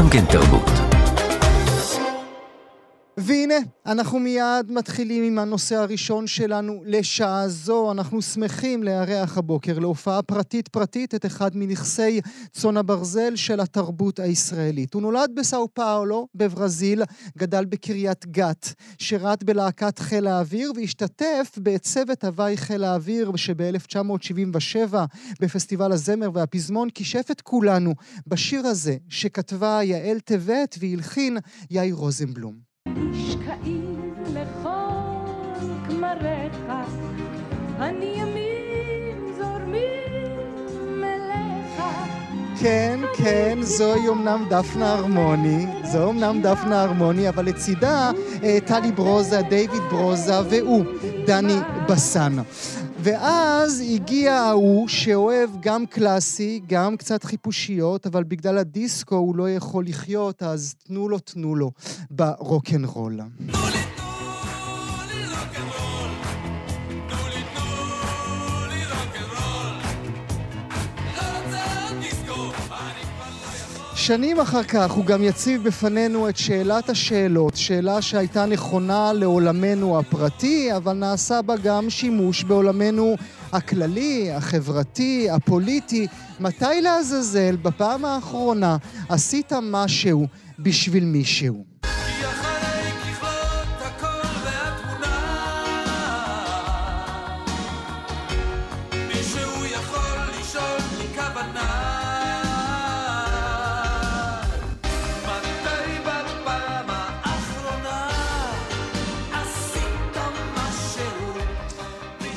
גם כן תרבות. והנה, אנחנו מיד מתחילים עם הנושא הראשון שלנו לשעה זו. אנחנו שמחים לארח הבוקר להופעה פרטית פרטית את אחד מנכסי צאן הברזל של התרבות הישראלית. הוא נולד בסאו פאולו, בברזיל, גדל בקריית גת, שירת בלהקת חיל האוויר והשתתף בצוות הוואי חיל האוויר שב-1977 בפסטיבל הזמר והפזמון כישף את כולנו בשיר הזה שכתבה יעל טבת והלחין יאיר רוזנבלום. נשקעים לכל כמריך, הנעימים זורמים אליך. כן, כן, זוהי אמנם דפנה הרמוני, זו אמנם דפנה הרמוני, אבל לצידה אה, טלי ברוזה, דיוויד ברוזה והוא, דני בסן. ואז הגיע ההוא שאוהב גם קלאסי, גם קצת חיפושיות, אבל בגלל הדיסקו הוא לא יכול לחיות, אז תנו לו, תנו לו ברוקנרול. תנו לי שנים אחר כך הוא גם יציב בפנינו את שאלת השאלות, שאלה שהייתה נכונה לעולמנו הפרטי, אבל נעשה בה גם שימוש בעולמנו הכללי, החברתי, הפוליטי. מתי לעזאזל בפעם האחרונה עשית משהו בשביל מישהו?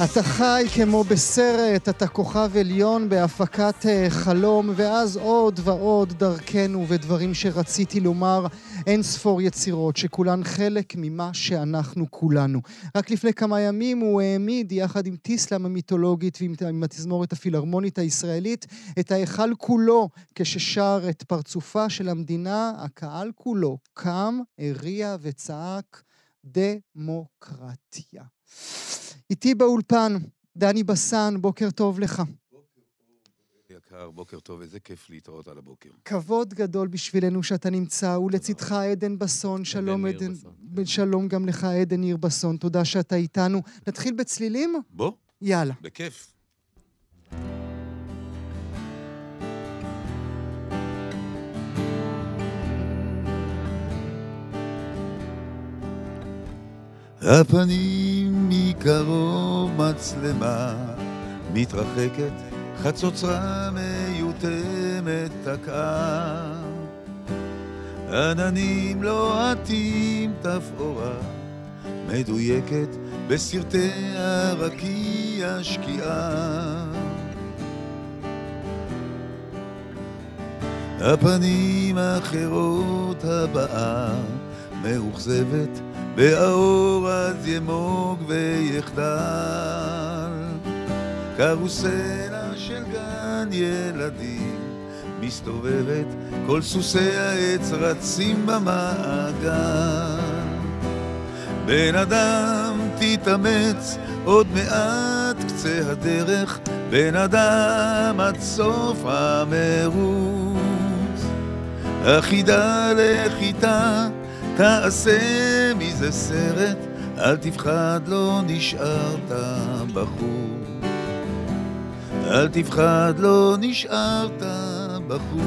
אתה חי כמו בסרט, אתה כוכב עליון בהפקת אה, חלום, ואז עוד ועוד דרכנו ודברים שרציתי לומר, אין ספור יצירות שכולן חלק ממה שאנחנו כולנו. רק לפני כמה ימים הוא העמיד, יחד עם טיסלאם המיתולוגית ועם התזמורת הפילהרמונית הישראלית, את ההיכל כולו, כששר את פרצופה של המדינה, הקהל כולו קם, הריע וצעק דמוקרטיה. איתי באולפן, דני בסן, בוקר טוב לך. יקר, בוקר טוב, איזה כיף להתראות על הבוקר. כבוד גדול בשבילנו שאתה נמצא, ולצידך עדן בסון, שלום עדן, שלום גם לך עדן ניר בסון, תודה שאתה איתנו. נתחיל בצלילים? בוא. יאללה. בכיף. הפנים מקרוב מצלמה מתרחקת, חצוצרה מיותמת תקעה. עננים לוהטים לא תפאורה מדויקת בסרטי הרקיע שקיעה. הפנים האחרות הבאה מאוכזבת באור אז ימוג ויחדל. קרוסלה של גן ילדים מסתובבת, כל סוסי העץ רצים במעגל. בן אדם תתאמץ עוד מעט קצה הדרך, בן אדם עד סוף המרוץ. החידה לחיטה תעשה מזה סרט, אל תפחד, לא נשארת בחור. אל תפחד, לא נשארת בחור.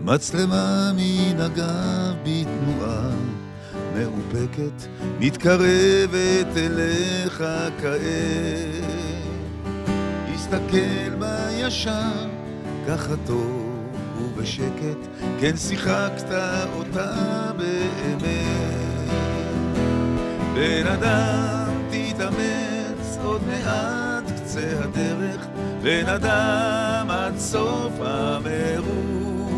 מצלמה מן הגב בתנועה מאופקת, מתקרבת אליך כעת. מסתכל בישר, ככה טוב ובשקט, כן שיחקת אותה באמת. בן אדם תתאמץ עוד מעט קצה הדרך, בן אדם עד סוף המרוץ.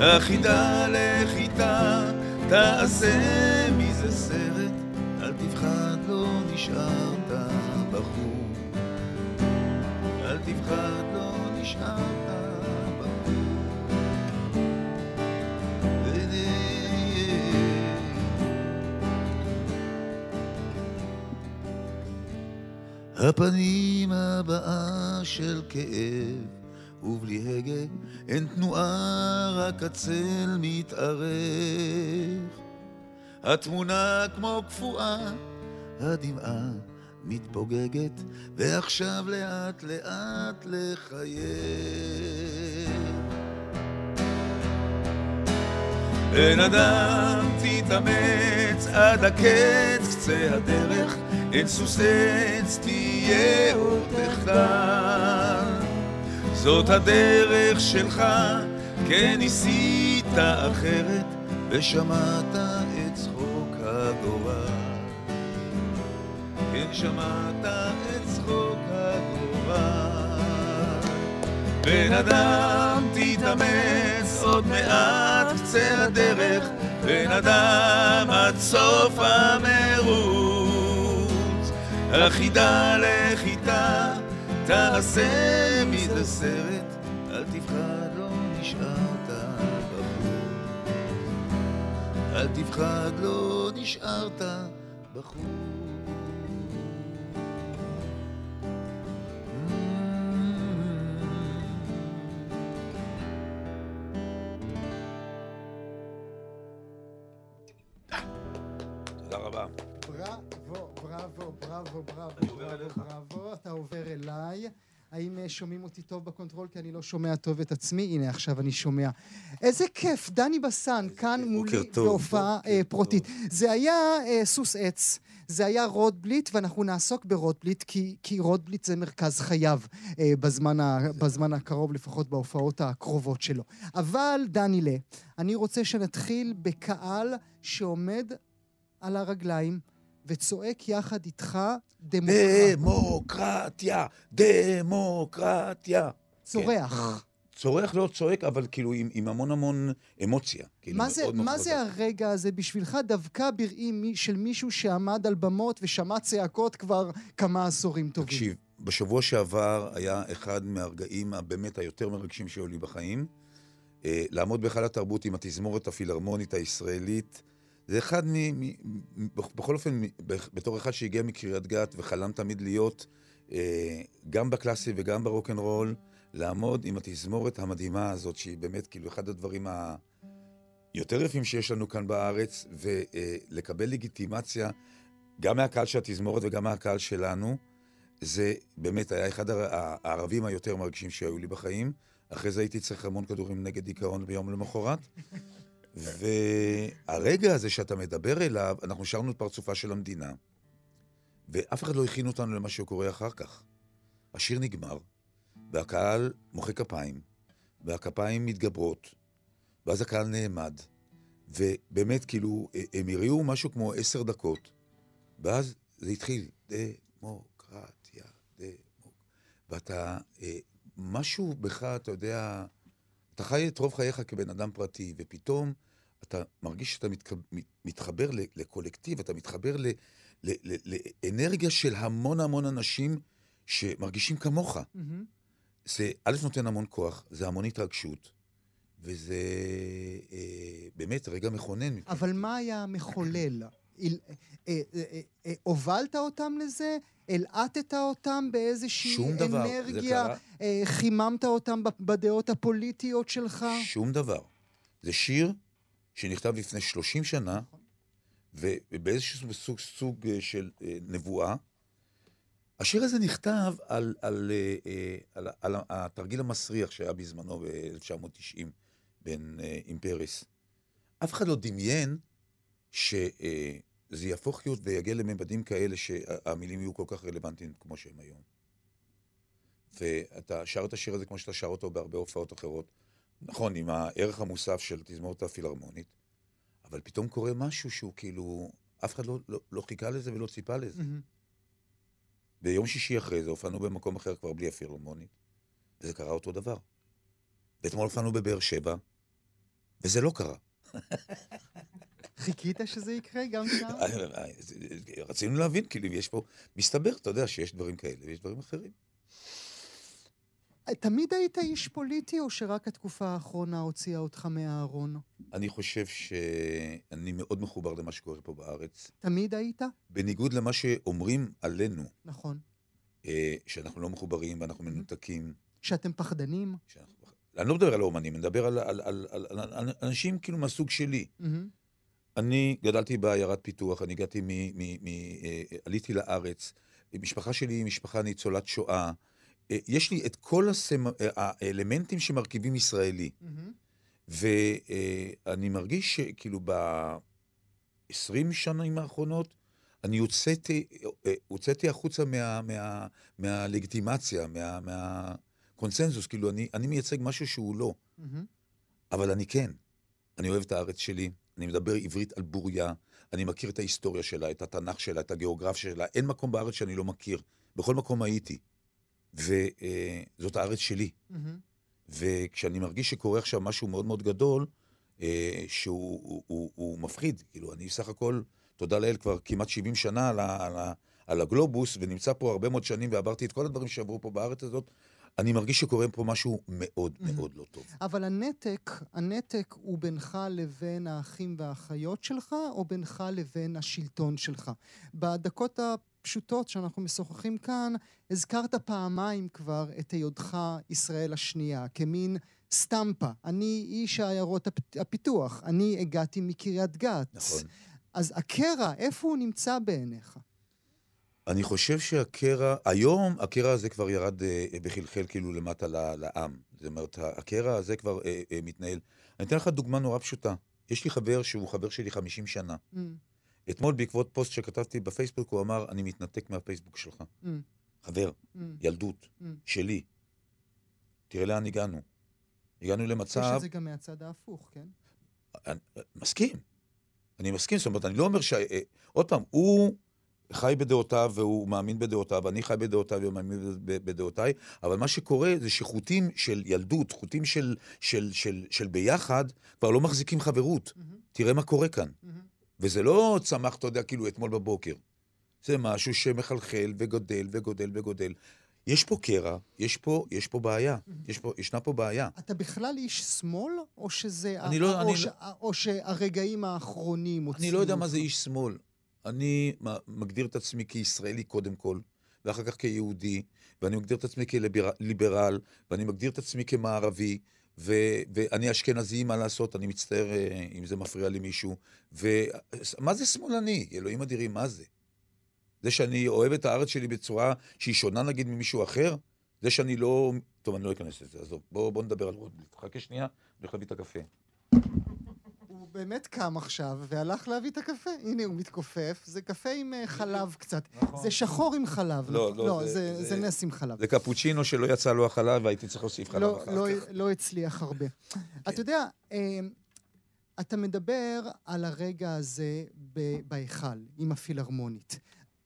החידה לחיטה תעשה מזה סרט, אל תפחד לא נשארת בחור. תבחר לא נשארת הפנים הבאה של כאב, ובלי הגה אין תנועה, רק הצל מתארך. התמונה כמו קפואה, הדמעה מתפוגגת, ועכשיו לאט לאט לחייך. בן אדם תתאמץ עד הקץ קצה הדרך, אין סוס עץ תהיה עוד תחתן. זאת הדרך שלך, כן ניסית אחרת, ושמעת שמעת את צחוק הגורל. בן אדם תתאמץ עוד מעט קצה הדרך, בן אדם עד סוף המרוץ. החידה לחיטה תעשה מזה סרט, אל תפחד לא נשארת בחוץ. אל תפחד לא נשארת בחוץ. שומעים אותי טוב ב control? כי אני לא שומע טוב את עצמי. הנה, עכשיו אני שומע. איזה כיף, דני בסן, כאן. מולי בהופעה אה. פרטית. זה היה אה, סוס עץ, זה היה רוטבליט, ואנחנו נעסוק ברוטבליט, כי, כי רוטבליט זה מרכז חייו אה, בזמן, ה, בזמן הקרוב, לפחות בהופעות הקרובות שלו. אבל, דנילה, אני רוצה שנתחיל בקהל שעומד על הרגליים וצועק יחד איתך דמוקרט. דמוקרטיה, דמוקרטיה. צורח. צורח לא צועק, אבל כאילו עם, עם המון המון אמוציה. כאילו מה זה, מה. זה הרגע הזה בשבילך דווקא בראי מי- של מישהו שעמד על במות ושמע צעקות כבר כמה עשורים טובים? תקשיב, בשבוע שעבר היה אחד מהרגעים הבאמת היותר מרגשים שהיו לי בחיים. אה, לעמוד בהיכל התרבות עם התזמורת הפילהרמונית הישראלית, זה אחד מ... מ בכ- בכל אופן, בתור אחד שהגיע מקריית גת וחלם תמיד להיות אה, גם בקלאסי וגם ברוקנרול, לעמוד עם התזמורת המדהימה הזאת, שהיא באמת כאילו אחד הדברים היותר יפים שיש לנו כאן בארץ, ולקבל לגיטימציה גם מהקהל של התזמורת וגם מהקהל שלנו, זה באמת היה אחד הערבים היותר מרגשים שהיו לי בחיים. אחרי זה הייתי צריך המון כדורים נגד דיכאון ביום למחרת. והרגע הזה שאתה מדבר אליו, אנחנו שרנו את פרצופה של המדינה, ואף אחד לא הכין אותנו למה שקורה אחר כך. השיר נגמר, והקהל מוחא כפיים, והכפיים מתגברות, ואז הקהל נעמד, ובאמת, כאילו, הם הריעו משהו כמו עשר דקות, ואז זה התחיל, דמוקרטיה, דמוק... ואתה, אה, משהו בך, אתה יודע, אתה חי את רוב חייך כבן אדם פרטי, ופתאום אתה מרגיש שאתה מתחבר ל- לקולקטיב, אתה מתחבר ל... ל... ל... לאנרגיה של המון המון אנשים שמרגישים כמוך. מהמם. זה א', נותן המון כוח, זה המון התרגשות, וזה אה, באמת רגע מכונן. אבל מה היה המחולל? אה, אה, אה, הובלת אותם לזה? הלעטת אותם באיזושהי שום דבר. זה אנרגיה? קרה, חיממת אותם בדעות הפוליטיות שלך? שום דבר. זה שיר שנכתב לפני 30 שנה, ובאיזשהו סוג, סוג אה, של אה, נבואה. השיר הזה נכתב על, על, אה, אה, על, על התרגיל המסריח שהיה בזמנו ב-1990 בין, אה, עם פריס. אף אחד לא דמיין שזה יהפוך להיות ויגיע לממדים כאלה שהמילים יהיו כל כך רלוונטיים כמו שהם היום. ואתה שר את השיר הזה כמו שאתה שר אותו בהרבה הופעות אחרות. נכון, עם הערך המוסף של תזמורת הפילהרמונית, אבל פתאום קורה משהו שהוא כאילו, אף אחד לא, לא, לא חיכה לזה ולא ציפה לזה. מהמם. ביום שישי אחרי זה הופענו במקום אחר כבר בלי הפילהרמונית, וזה קרה אותו דבר. ואתמול הופענו בבאר שבע, וזה לא קרה. חיכית שזה יקרה גם שם? רצינו להבין, כאילו, יש פה... מסתבר, אתה יודע, שיש דברים כאלה ויש דברים אחרים. תמיד היית איש פוליטי, או שרק התקופה האחרונה הוציאה אותך מהארון? אני חושב שאני מאוד מחובר למה שקורה פה בארץ. תמיד היית? בניגוד למה שאומרים עלינו, נכון. אה, שאנחנו לא מחוברים ואנחנו מנותקים. שאתם פחדנים? שאנחנו... אני לא מדבר על האומנים, אני מדבר על, על, על, על, על, על אנשים כאילו מהסוג שלי. מהמם. אני גדלתי בעיירת פיתוח, אני הגעתי מ... מ, מ אה, עליתי לארץ. משפחה שלי היא משפחה ניצולת שואה. אה, יש לי את כל הסמ... אה, האלמנטים שמרכיבים ישראלי. מהמם. ואני מרגיש שכאילו ב-20 שנים האחרונות, אני הוצאתי, אה, הוצאתי החוצה מה, מה, מהלגיטימציה, מה, מהקונסנזוס, כאילו אני, אני מייצג משהו שהוא לא, מהמם. אבל אני כן. אני אוהב את הארץ שלי, אני מדבר עברית על בוריה, אני מכיר את ההיסטוריה שלה, את התנ"ך שלה, את הגיאוגרפיה שלה, אין מקום בארץ שאני לא מכיר. בכל מקום הייתי. וזאת הארץ שלי. מהמם. וכשאני מרגיש שקורה עכשיו משהו מאוד מאוד גדול, אה, שהוא הוא, הוא, הוא מפחיד. כאילו, אני סך הכל, תודה לאל, כבר כמעט 70 שנה על, ה, על, ה, על הגלובוס, ונמצא פה הרבה מאוד שנים, ועברתי את כל הדברים שעברו פה בארץ הזאת, אני מרגיש שקורה פה משהו מאוד מהמם. מאוד לא טוב. אבל הנתק, הנתק הוא בינך לבין האחים והאחיות שלך, או בינך לבין השלטון שלך? בדקות הפשוטות שאנחנו משוחחים כאן, הזכרת פעמיים כבר את היותך ישראל השנייה, כמין סטמפה. אני איש העיירות הפ- הפיתוח, אני הגעתי מקריית גת. נכון. אז הקרע, איפה הוא נמצא בעיניך? אני חושב שהקרע, היום הקרע הזה כבר ירד אה, וחלחל כאילו למטה לעם. זאת אומרת, הקרע הזה כבר אה, אה, מתנהל. אני אתן לך דוגמה נורא פשוטה. יש לי חבר שהוא חבר שלי 50 שנה. Mm, אתמול בעקבות פוסט שכתבתי בפייסבוק, הוא אמר, אני מתנתק מהפייסבוק שלך. mm, חבר, mm, ילדות, mm. שלי. תראה לאן הגענו. הגענו יש למצב... את זה גם מהצד ההפוך, כן? אני, מסכים. אני מסכים, זאת אומרת, אני לא אומר ש... אה, עוד פעם, הוא חי בדעותיו והוא מאמין בדעותיו, אני חי בדעותיו ומאמין ב- בדעותיי, אבל מה שקורה זה שחוטים של ילדות, חוטים של, של, של, של ביחד, כבר לא מחזיקים חברות. מהמם, תראה מה קורה כאן. מהמם. וזה לא צמח, אתה יודע, כאילו אתמול בבוקר. זה משהו שמחלחל וגודל וגודל וגודל. יש פה קרע, יש פה, יש פה בעיה. יש פה, ישנה פה בעיה. אתה בכלל איש שמאל, או שזה... אני לא- או, אני ש... לא- או שהרגעים האחרונים הוציאו... אני לא יודע מה אותך? זה איש שמאל. אני מגדיר את עצמי כישראלי קודם כל, ואחר כך כיהודי, ואני מגדיר את עצמי כליברל, ואני מגדיר את עצמי כמערבי, ו- ואני אשכנזי, מה לעשות, אני מצטער אה, אם זה מפריע למישהו. ומה זה שמאלני? אלוהים אדירים, מה זה? זה שאני אוהב את הארץ שלי בצורה שהיא שונה נגיד ממישהו אחר? זה שאני לא... טוב, אני לא אכנס לזה, עזוב. בוא, בוא נדבר על רוטבליט. חכה שנייה, אני הולך להביא את הקפה. הוא באמת קם עכשיו והלך להביא את הקפה. הנה, הוא מתכופף. זה קפה עם אה, חלב קצת. זה שחור עם חלב. לא, נכון? לא, זה, זה- זה, נס עם חלב. זה קפוצ'ינו שלא יצא לו החלב והייתי צריך להוסיף חלב לא, אחר לא, כך. לא הצליח הרבה. אתה יודע, אה, אתה מדבר על הרגע הזה בהיכל, עם הפילהרמונית.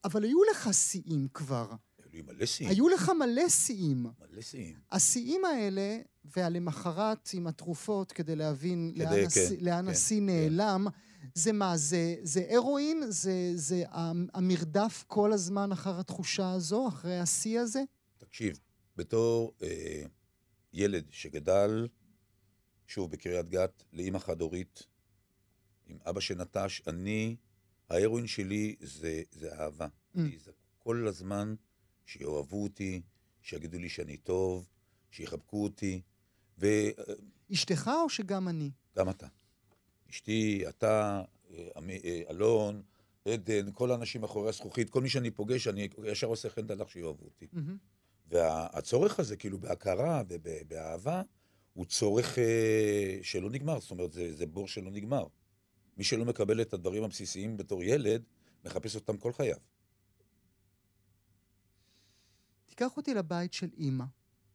אבל היו לך שיאים כבר. היו לי מלא שיאים. היו לך מלא שיאים. מלא שיאים. השיאים האלה, והלמחרת עם התרופות כדי להבין כדי, לאן, כן, השיא, לאן כן, השיא כן. נעלם, זה מה? זה, זה הרואין? זה, זה המ- המרדף כל הזמן אחר התחושה הזו, אחרי השיא הזה? תקשיב, בתור אה, ילד שגדל, שוב, בקריית גת, לאימא חד-הורית, עם אבא שנטש, אני, ההרואין שלי זה, זה אהבה. Mm. אני זקוק כל הזמן שיאהבו אותי, שיגידו לי שאני טוב, שיחבקו אותי, וגם אשתך או שגם אני? אתה. אשתי, אתה, אה, אה, אלון, עדן, כל האנשים מאחורי הזכוכית, כל מי שאני פוגש, אני ישר עושה חן דלך שיאהבו אותי. מהמם. והצורך הזה, כאילו, בהכרה ובאהבה, הוא צורך אה, שלא נגמר. זאת אומרת, זה, זה בור שלא נגמר. מי שלא מקבל את הדברים הבסיסיים בתור ילד, מחפש אותם כל חייו. תיקח אותי לבית של אימא.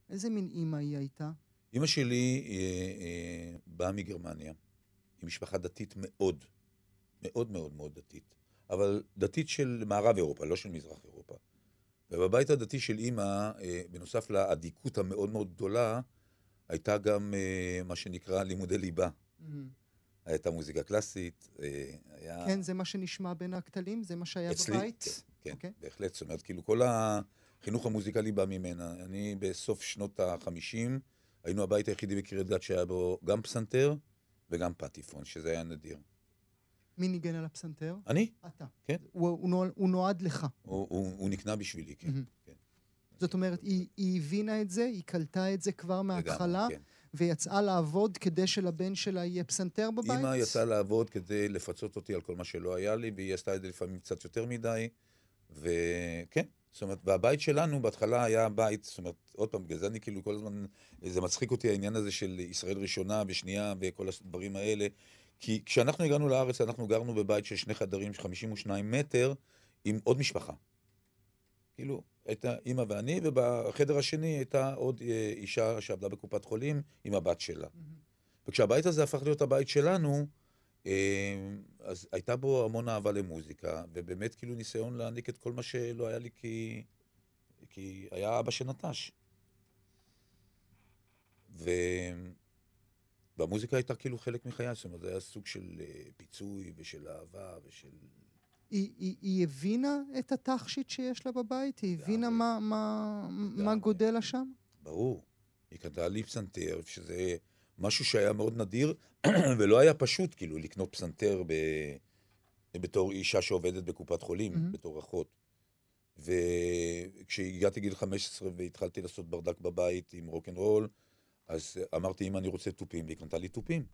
איזה מין אימא היא הייתה? אימא שלי אה, אה, באה מגרמניה, היא משפחה דתית מאוד, מאוד מאוד מאוד דתית, אבל דתית של מערב אירופה, לא של מזרח אירופה. ובבית הדתי של אימא, אה, בנוסף לאדיקות המאוד מאוד גדולה, הייתה גם אה, מה שנקרא לימודי ליבה. מהמם. הייתה מוזיקה קלאסית, אה, היה... כן, זה מה שנשמע בין הכתלים? זה מה שהיה אצלי, בבית? כן, כן, אוקיי. בהחלט. זאת אומרת, כאילו כל החינוך המוזיקלי בא ממנה. אני בסוף שנות ה-50, היינו הבית היחידי בקריית גת שהיה בו גם פסנתר וגם פטיפון, שזה היה נדיר. מי ניגן על הפסנתר? אני? אתה. כן. הוא, הוא, נועד, הוא נועד לך. הוא, הוא, הוא נקנה בשבילי, כן. מהמם. כן. זאת אומרת, היא, היא הבינה את זה, היא קלטה את זה כבר מההתחלה, לגמרי, כן. ויצאה לעבוד כדי שלבן שלה יהיה פסנתר בבית? אימא יצאה לעבוד כדי לפצות אותי על כל מה שלא היה לי, והיא עשתה את זה לפעמים קצת יותר מדי, וכן, זאת אומרת, והבית שלנו בהתחלה היה בית, זאת אומרת, עוד פעם, בגלל זה אני כאילו כל הזמן, זה מצחיק אותי העניין הזה של ישראל ראשונה ושנייה וכל הדברים האלה, כי כשאנחנו הגענו לארץ, אנחנו גרנו בבית של שני חדרים, 52 מטר, עם עוד משפחה. כאילו, הייתה אימא ואני, ובחדר השני הייתה עוד אה, אישה שעבדה בקופת חולים עם הבת שלה. מהמם. וכשהבית הזה הפך להיות הבית שלנו, אז הייתה בו המון אהבה למוזיקה, ובאמת כאילו ניסיון להעניק את כל מה שלא היה לי כי, כי היה אבא שנטש. ו... והמוזיקה הייתה כאילו חלק מחיי, זאת אומרת, זה היה סוג של אה, פיצוי ושל אהבה ושל... היא, היא, היא הבינה את התכשיט שיש לה בבית? היא הבינה. מה, מה, מה. גודל לה שם? ברור. היא קנתה לי פסנתר, שזה משהו שהיה מאוד נדיר, ולא היה פשוט, כאילו, לקנות פסנתר ב... בתור אישה שעובדת בקופת חולים, מהמם. בתור אחות. וכשהגעתי גיל 15 והתחלתי לעשות ברדק בבית עם רוקנרול, אז אמרתי, אמא, אני רוצה תופים, והיא קנתה לי תופים.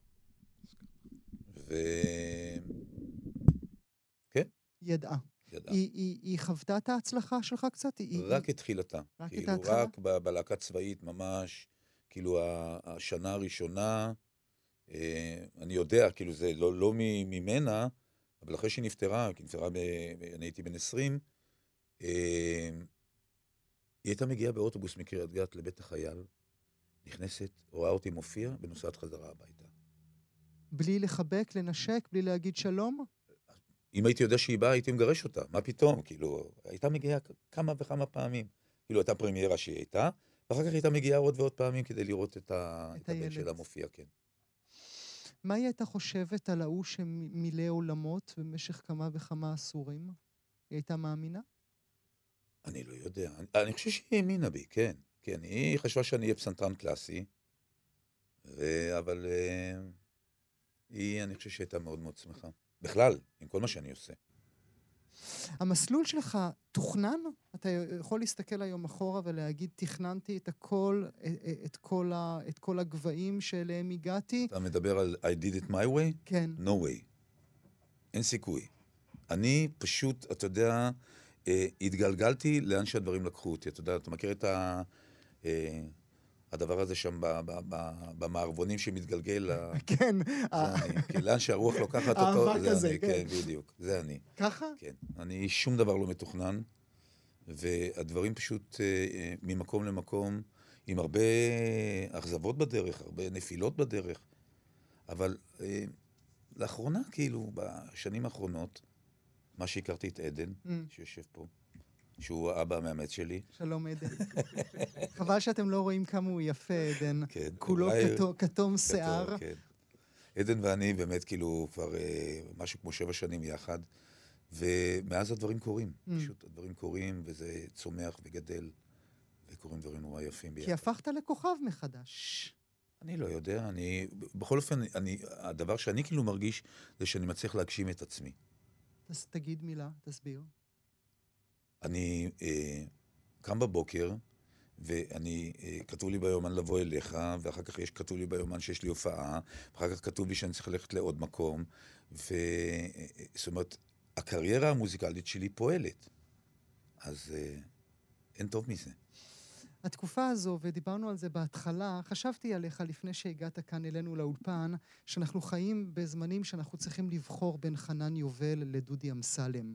ו... היא ידעה. ידעה. היא, היא, היא חוותה את ההצלחה שלך קצת? היא, רק היא, את תחילתה. רק את כאילו, ההתחלה? רק בלהקה צבאית ממש, כאילו השנה הראשונה, אה, אני יודע, כאילו זה לא, לא ממנה, אבל אחרי שהיא נפטרה, כי נפטרה, ב- אני הייתי בן 20, אה, היא הייתה מגיעה באוטובוס מקריית גת לבית החייל, נכנסת, רואה אותי מופיע, ונוסעת חזרה הביתה. בלי לחבק, לנשק, בלי להגיד שלום? אם הייתי יודע שהיא באה, הייתי מגרש אותה, מה פתאום? כאילו, הייתה מגיעה כמה וכמה פעמים. כאילו, הייתה פרמיירה שהיא הייתה, ואחר כך היא הייתה מגיעה עוד ועוד פעמים כדי לראות את, ה... את את הבן. שלה מופיע, כן. מה היא הייתה חושבת על ההוא שמילא עולמות במשך כמה וכמה עשורים? היא הייתה מאמינה? אני לא יודע. אני, אני חושב שהיא האמינה בי, כן. כן, היא חשבה שאני אהיה פסנתרן קלאסי, ו... אבל אה, היא, אני חושב שהייתה מאוד מאוד שמחה. בכלל, עם כל מה שאני עושה. המסלול שלך תוכנן? אתה יכול להסתכל היום אחורה ולהגיד, תכננתי את הכל, את- את כל, ה, את כל הגבהים שאליהם הגעתי? אתה מדבר על I did it my way? כן. no way. אין סיכוי. אני פשוט, אתה יודע, אה, התגלגלתי לאן שהדברים לקחו אותי. אתה יודע, אתה מכיר את ה... אה, הדבר הזה שם במערבונים שמתגלגל, כן. לאן שהרוח לוקחת אותו, זה אני, כן. כן, בדיוק, זה אני. ככה? כן. אני, שום דבר לא מתוכנן, והדברים פשוט אה, אה, ממקום למקום, עם הרבה אכזבות בדרך, הרבה נפילות בדרך, אבל אה, לאחרונה, כאילו, בשנים האחרונות, מה שהכרתי את עדן, Mm. שיושב פה, שהוא האבא המאמץ שלי, שלום עדן. חבל שאתם לא רואים כמה הוא יפה, עדן. כן, כולו כתום- כתום שיער. כן. עדן ואני באמת כאילו כבר אה, משהו כמו שבע שנים יחד, ומאז הדברים קורים. Mm. פשוט הדברים קורים, וזה צומח וגדל, וקורים דברים נורא יפים ביחד. כי הפכת לכוכב מחדש. אני לא יודע, אני... בכל אופן, אני, הדבר שאני כאילו מרגיש, זה שאני מצליח להגשים את עצמי. אז תגיד מילה, תסביר. אני אה, קם בבוקר, ואני, אה, כתוב לי ביומן לבוא אליך, ואחר כך יש, כתוב לי ביומן שיש לי הופעה, ואחר כך כתוב לי שאני צריך ללכת לעוד מקום, ו... אה, זאת אומרת, הקריירה המוזיקלית שלי פועלת. אז אה, אין טוב מזה. התקופה הזו, ודיברנו על זה בהתחלה, חשבתי עליך לפני שהגעת כאן אלינו לאולפן, שאנחנו חיים בזמנים שאנחנו צריכים לבחור בין חנן יובל לדודי אמסלם.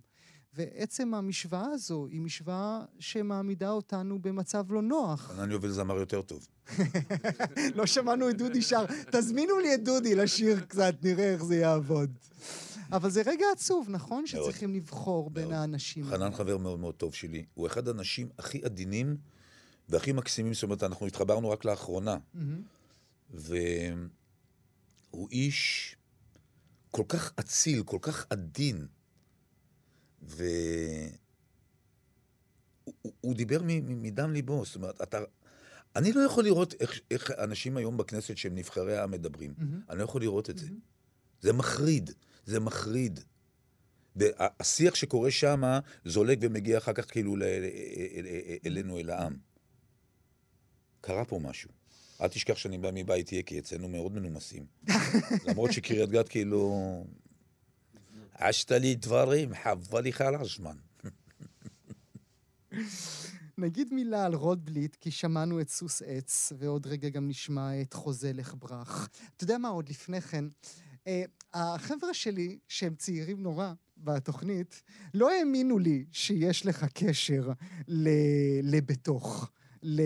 ועצם המשוואה הזו היא משוואה שמעמידה אותנו במצב לא נוח. חנן יובל זמר יותר טוב. לא שמענו את דודי שר. תזמינו לי את דודי לשיר קצת, נראה איך זה יעבוד. אבל זה רגע עצוב, נכון? שצריכים לבחור בין. האנשים. חנן חבר מאוד מאוד טוב שלי. הוא אחד האנשים הכי עדינים והכי מקסימים, זאת אומרת, אנחנו התחברנו רק לאחרונה. מהמם. והוא איש כל כך אציל, כל כך עדין, ו... הוא, הוא- הוא דיבר מדם ליבו, זאת אומרת, אתה... אני לא יכול לראות איך, איך אנשים היום בכנסת שהם נבחרי העם מדברים. מהמם. אני לא יכול לראות את זה. מהמם. זה מחריד, זה מחריד. והשיח שקורה שם זולג ומגיע אחר כך כאילו ל- אל- אל- אלינו, אל העם. קרה פה משהו. אל תשכח שאני בא מבית יקי, אצלנו מאוד מנומסים. למרות שקריית גת כאילו... עשת לי דברים, חבל לך על הזמן. נגיד מילה על רוטבליט, כי שמענו את סוס עץ, ועוד רגע גם נשמע את חוזה לך ברח. אתה יודע מה, עוד לפני כן, אה, החבר'ה שלי, שהם צעירים נורא בתוכנית, לא האמינו לי שיש לך קשר ל- לבתוך, ל-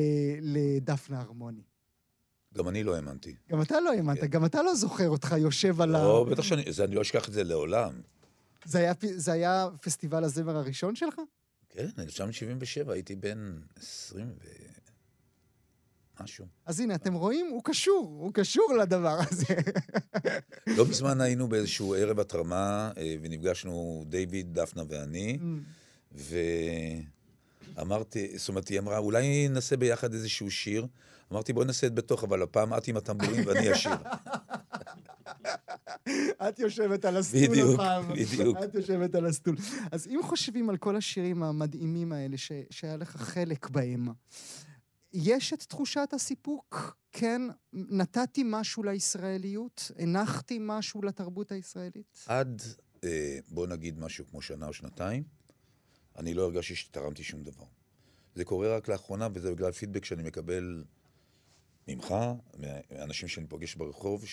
לדפנה הרמוני. גם אני לא האמנתי. גם אתה לא האמנת, כן. גם אתה לא זוכר אותך יושב על ה... לא, בטח שאני, זה- אני לא אשכח את זה לעולם. זה היה, זה היה פסטיבל הזמר הראשון שלך? כן, 1977, הייתי בן 20 ו... משהו. אז הנה, אתם רואים? הוא קשור, הוא קשור לדבר הזה. לא מזמן היינו באיזשהו ערב התרמה, אה, ונפגשנו דיוויד, דפנה ואני, ואמרתי, זאת אומרת, היא אמרה, אולי נעשה ביחד איזשהו שיר. אמרתי, בואי נעשה את בתוך, אבל הפעם את עם הטמבורים ואני אשיר. את יושבת על הסטול בדיוק, הפעם. בדיוק. את יושבת על הסטול. אז אם חושבים על כל השירים המדהימים האלה ש- שהיה לך חלק בהם, יש את תחושת הסיפוק? כן, נתתי משהו לישראליות? הנחתי משהו לתרבות הישראלית? עד, אה, בוא נגיד משהו כמו שנה או שנתיים, אני לא הרגשתי שתרמתי שום דבר. זה קורה רק לאחרונה, וזה בגלל פידבק שאני מקבל ממך, מאנשים שאני פוגש ברחוב,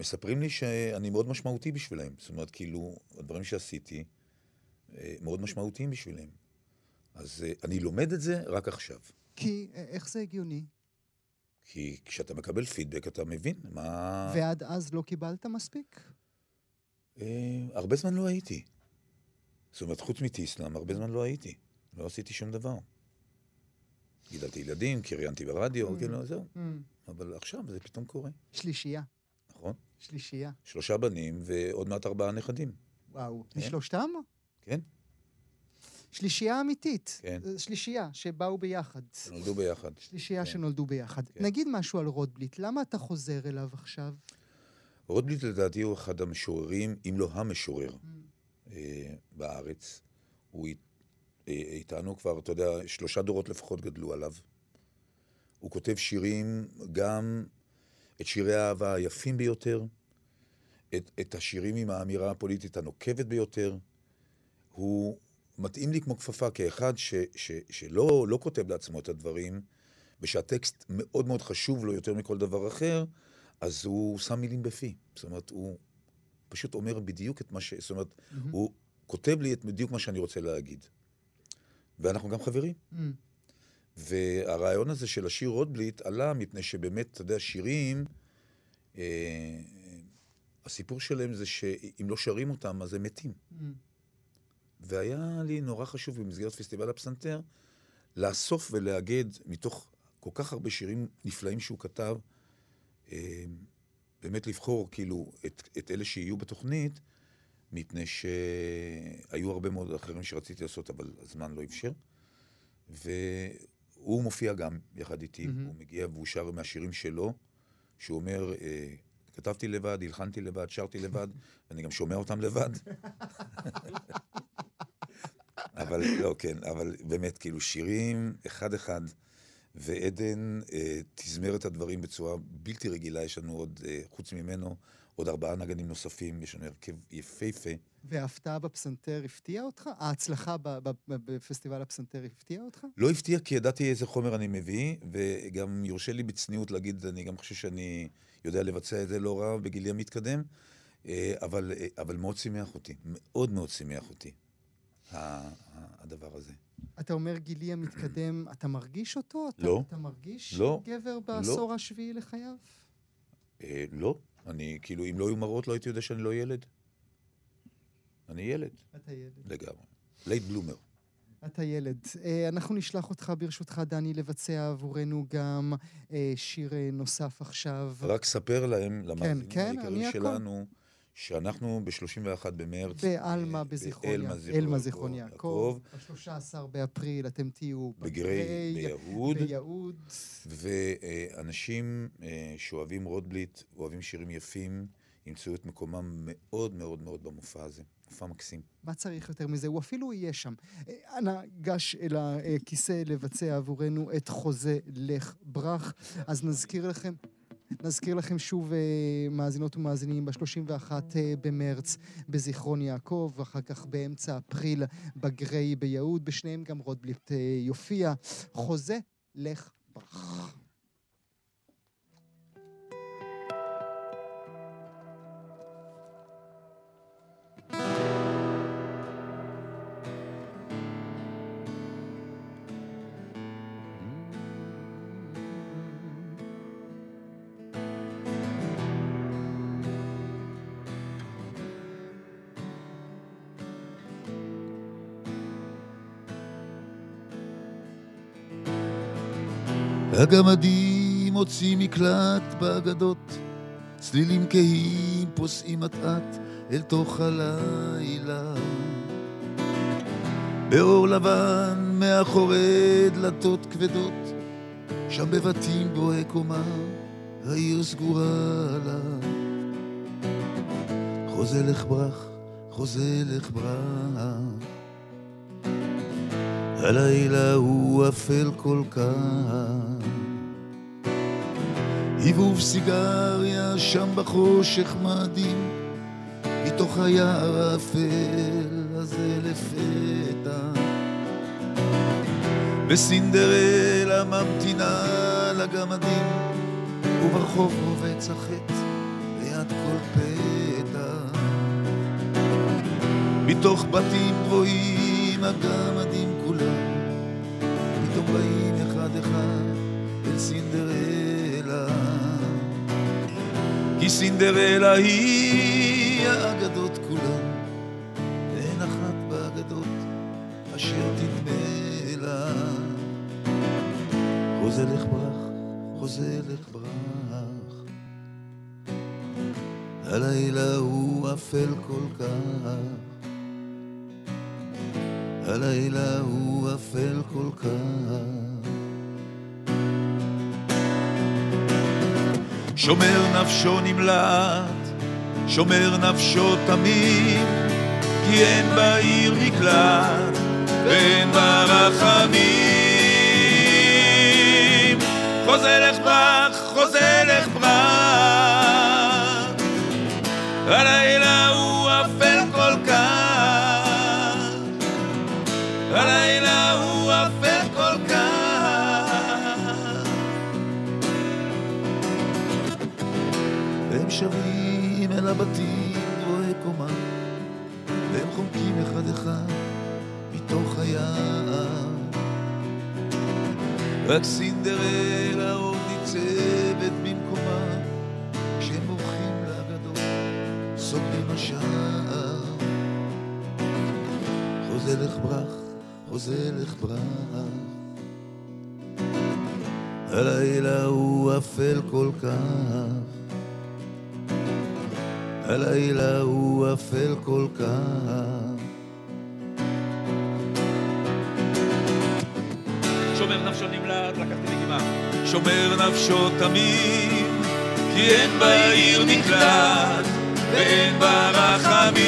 שמספרים לי שאני מאוד משמעותי בשבילם. זאת אומרת, כאילו, הדברים שעשיתי אה, מאוד משמעותיים בשבילם. אז אה, אני לומד את זה רק עכשיו. כי אה, איך זה הגיוני? כי כשאתה מקבל פידבק, אתה מבין מה... ועד אז לא קיבלת מספיק? אה, הרבה זמן לא הייתי. זאת אומרת, חוץ מטיסלאם, הרבה זמן לא הייתי. לא עשיתי שום דבר. גידלתי ילדים, קריינתי ברדיו, Mm. כאילו, זהו. Mm, אבל עכשיו זה פתאום קורה, שלישייה? שלישייה. שלושה בנים ועוד מעט ארבעה נכדים. וואו. כן. משלושתם? כן, שלישייה אמיתית. כן. אה, שלישייה שבאו ביחד. נולדו ביחד. שלישייה כן. שנולדו ביחד. כן. נגיד משהו על רוטבליט, למה אתה חוזר אליו עכשיו? רוטבליט לדעתי הוא אחד המשוררים, אם לא המשורר, אה, בארץ. הוא אה, איתנו כבר, אתה יודע, שלושה דורות לפחות גדלו עליו. הוא כותב שירים, גם את שירי האהבה היפים ביותר, את, את השירים עם האמירה הפוליטית הנוקבת ביותר. הוא מתאים לי כמו כפפה כאחד ש, ש, שלא לא כותב לעצמו את הדברים, ושהטקסט מאוד מאוד חשוב לו יותר מכל דבר אחר, אז הוא שם מילים בפי. זאת אומרת, הוא פשוט אומר בדיוק את מה ש... זאת אומרת, מהמם. הוא כותב לי את בדיוק מה שאני רוצה להגיד. ואנחנו גם חברים. Mm, והרעיון הזה של השיר רוטבליט עלה מפני שבאמת, אתה יודע, שירים, אה, הסיפור שלהם זה שאם לא שרים אותם, אז הם מתים. mm. והיה לי נורא חשוב במסגרת פסטיבל הפסנתר, לאסוף ולאגד מתוך כל כך הרבה שירים נפלאים שהוא כתב, אה, באמת לבחור כאילו את, את אלה שיהיו בתוכנית, מפני שהיו הרבה מאוד אחרים שרציתי לעשות, אבל הזמן לא אפשר. והוא מופיע גם יחד איתי, מהמם. הוא מגיע והוא שר מהשירים שלו, שהוא אומר, אה, כתבתי לבד, הלחנתי לבד, שרתי לבד, ואני גם שומע אותם לבד. אבל לא, כן, אבל באמת, כאילו, שירים אחד-אחד, ועדן אה, תזמר את הדברים בצורה בלתי רגילה. יש לנו עוד, אה, חוץ ממנו, עוד ארבעה נגנים נוספים, יש לנו הרכב יפהפה. וההפתעה בפסנתר הפתיעה אותך? ההצלחה ב- ב- ב- בפסטיבל הפסנתר הפתיעה אותך? לא הפתיע כי ידעתי איזה חומר אני מביא, וגם יורשה לי בצניעות להגיד, אני גם חושב שאני יודע לבצע את זה לא רע בגילי המתקדם, אה, אבל, אה, אבל מאוד שימח אותי, מאוד מאוד שימח אותי, ה- ה- הדבר הזה. אתה אומר גילי המתקדם, אתה מרגיש אותו? אתה, לא. אתה מרגיש לא. גבר בעשור השביעי לחייו? אה, לא, אני, כאילו, אם לא היו מראות, לא הייתי יודע שאני לא ילד. אני ילד, אתה ילד. לגמרי. late bloomer. אתה ילד. אה, אנחנו נשלח אותך, ברשותך, דני, לבצע עבורנו גם אה, שיר אה, נוסף עכשיו. רק ספר להם, למאזינים כן, אני היקרים הכל. שאנחנו ב-31 במרץ... בעלמה אה, בזיכרון אלמה זיכרון יעקב. יעקב, ב-13 באפריל אתם תהיו בגריי, ביהוד, ביהוד. ואנשים אה, שאוהבים רוטבליט, אוהבים שירים יפים, ימצאו את מקומם מאוד מאוד מאוד במופע הזה. מופע מקסים. מה צריך יותר מזה? הוא אפילו יהיה שם. אה, אנא, גש אל הכיסא לבצע עבורנו את חוזה לך ברח. אז נזכיר לכם... נזכיר לכם שוב, אה, מאזינות ומאזינים, ב-31 אה, במרץ בזיכרון יעקב, ואחר כך באמצע אפריל בגריי ביהוד, בשניהם גם רוטבליט אה, יופיע. חוזה, לך ברח. הגמדים מוצאים מקלט באגדות, צלילים כהים פוסעים אט-אט אל תוך הלילה. באור לבן מאחורי דלתות כבדות, שם בבתים בוהה קומה, העיר סגורה עליו. חוזה לך ברח, חוזה לך ברח. הלילה הוא אפל כל כך. היבוב סיגריה שם בחושך מאדים, מתוך היער האפל הזה לפתע. וסינדרלה ממתינה לגמדים, וברחוב רובץ החטא ליד כל פתע. מתוך בתים גבוהים הגמדים כולם, פתאום באים אחד אחד אל סינדרלה. כי סינדרלה היא האגדות כולן, ואין אחת באגדות אשר תדמה לה. חוזה לך ברח, חוזה לך ברח. הלילה הוא אפל כל כך. הלילה הוא אפל כל כך. שומר נפשו נמלט, שומר נפשו תמיד, כי אין בעיר מקלט, ואין בה רחמים. חוזה לך ברח, חוזה לך ברח, הלילה קומה, והם חומקים אחד אחד מתוך היער. רק סינדרלה עוד ניצבת במקומה, כשהם בורחים לאגדות, סוגרים השער. חוזה לך ברח, חוזה לך ברח. הלילה הוא אפל כל כך. הלילה הוא אפל כל כך. שומר נפשו תמיד, כי אין בעיר מקלט, ואין בה רחמים.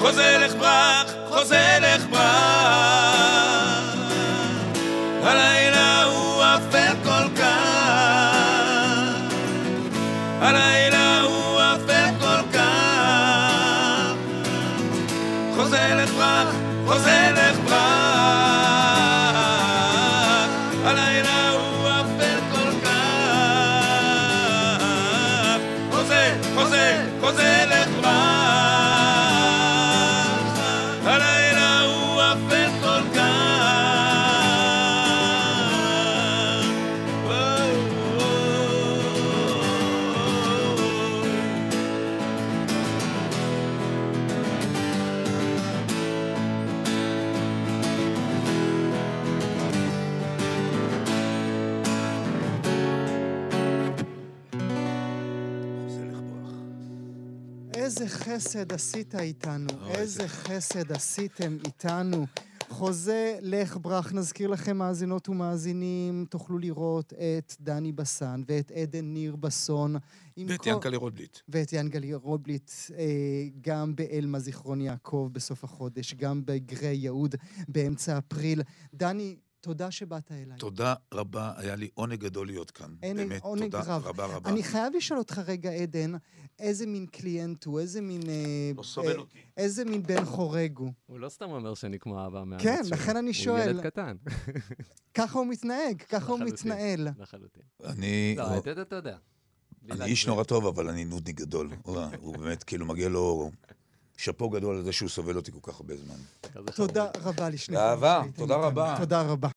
חוזה לך איזה חסד עשית איתנו, איזה זה- חסד עשיתם איתנו. חוזה לך ברח, נזכיר לכם מאזינות ומאזינים, תוכלו לראות את דני בסן ואת עדן ניר בסון. ואת כל- ינקלה רוטבליט. ואת ינגלי רובליט, אה, גם באלמה זיכרון יעקב בסוף החודש, גם בגרי יהוד באמצע אפריל. דני, תודה שבאת אליי. תודה רבה, היה לי עונג גדול להיות כאן. אין- באמת, עונג תודה רב. רבה רבה. אני חייב לשאול אותך רגע, עדן, איזה מין קליינט הוא, איזה מין... אה, לא סובל אה, אותי. איזה מין בן חורג הוא. הוא לא סתם אומר שאני כמו אבא מהארץ כן, שלו. לכן אני הוא שואל. ילד קטן, ככה הוא מתנהג, ככה הוא. מתנהל. לחלוטין. אני... לא, אתה אתה יודע. אני. איש נורא טוב, אבל אני נודניק גדול. הוא- הוא באמת, כאילו, מגיע לו שאפו גדול על זה שהוא סובל אותי כל כך הרבה זמן. תודה רבה לשניכם. באהבה, שהייתם תודה. רבה. תודה רבה.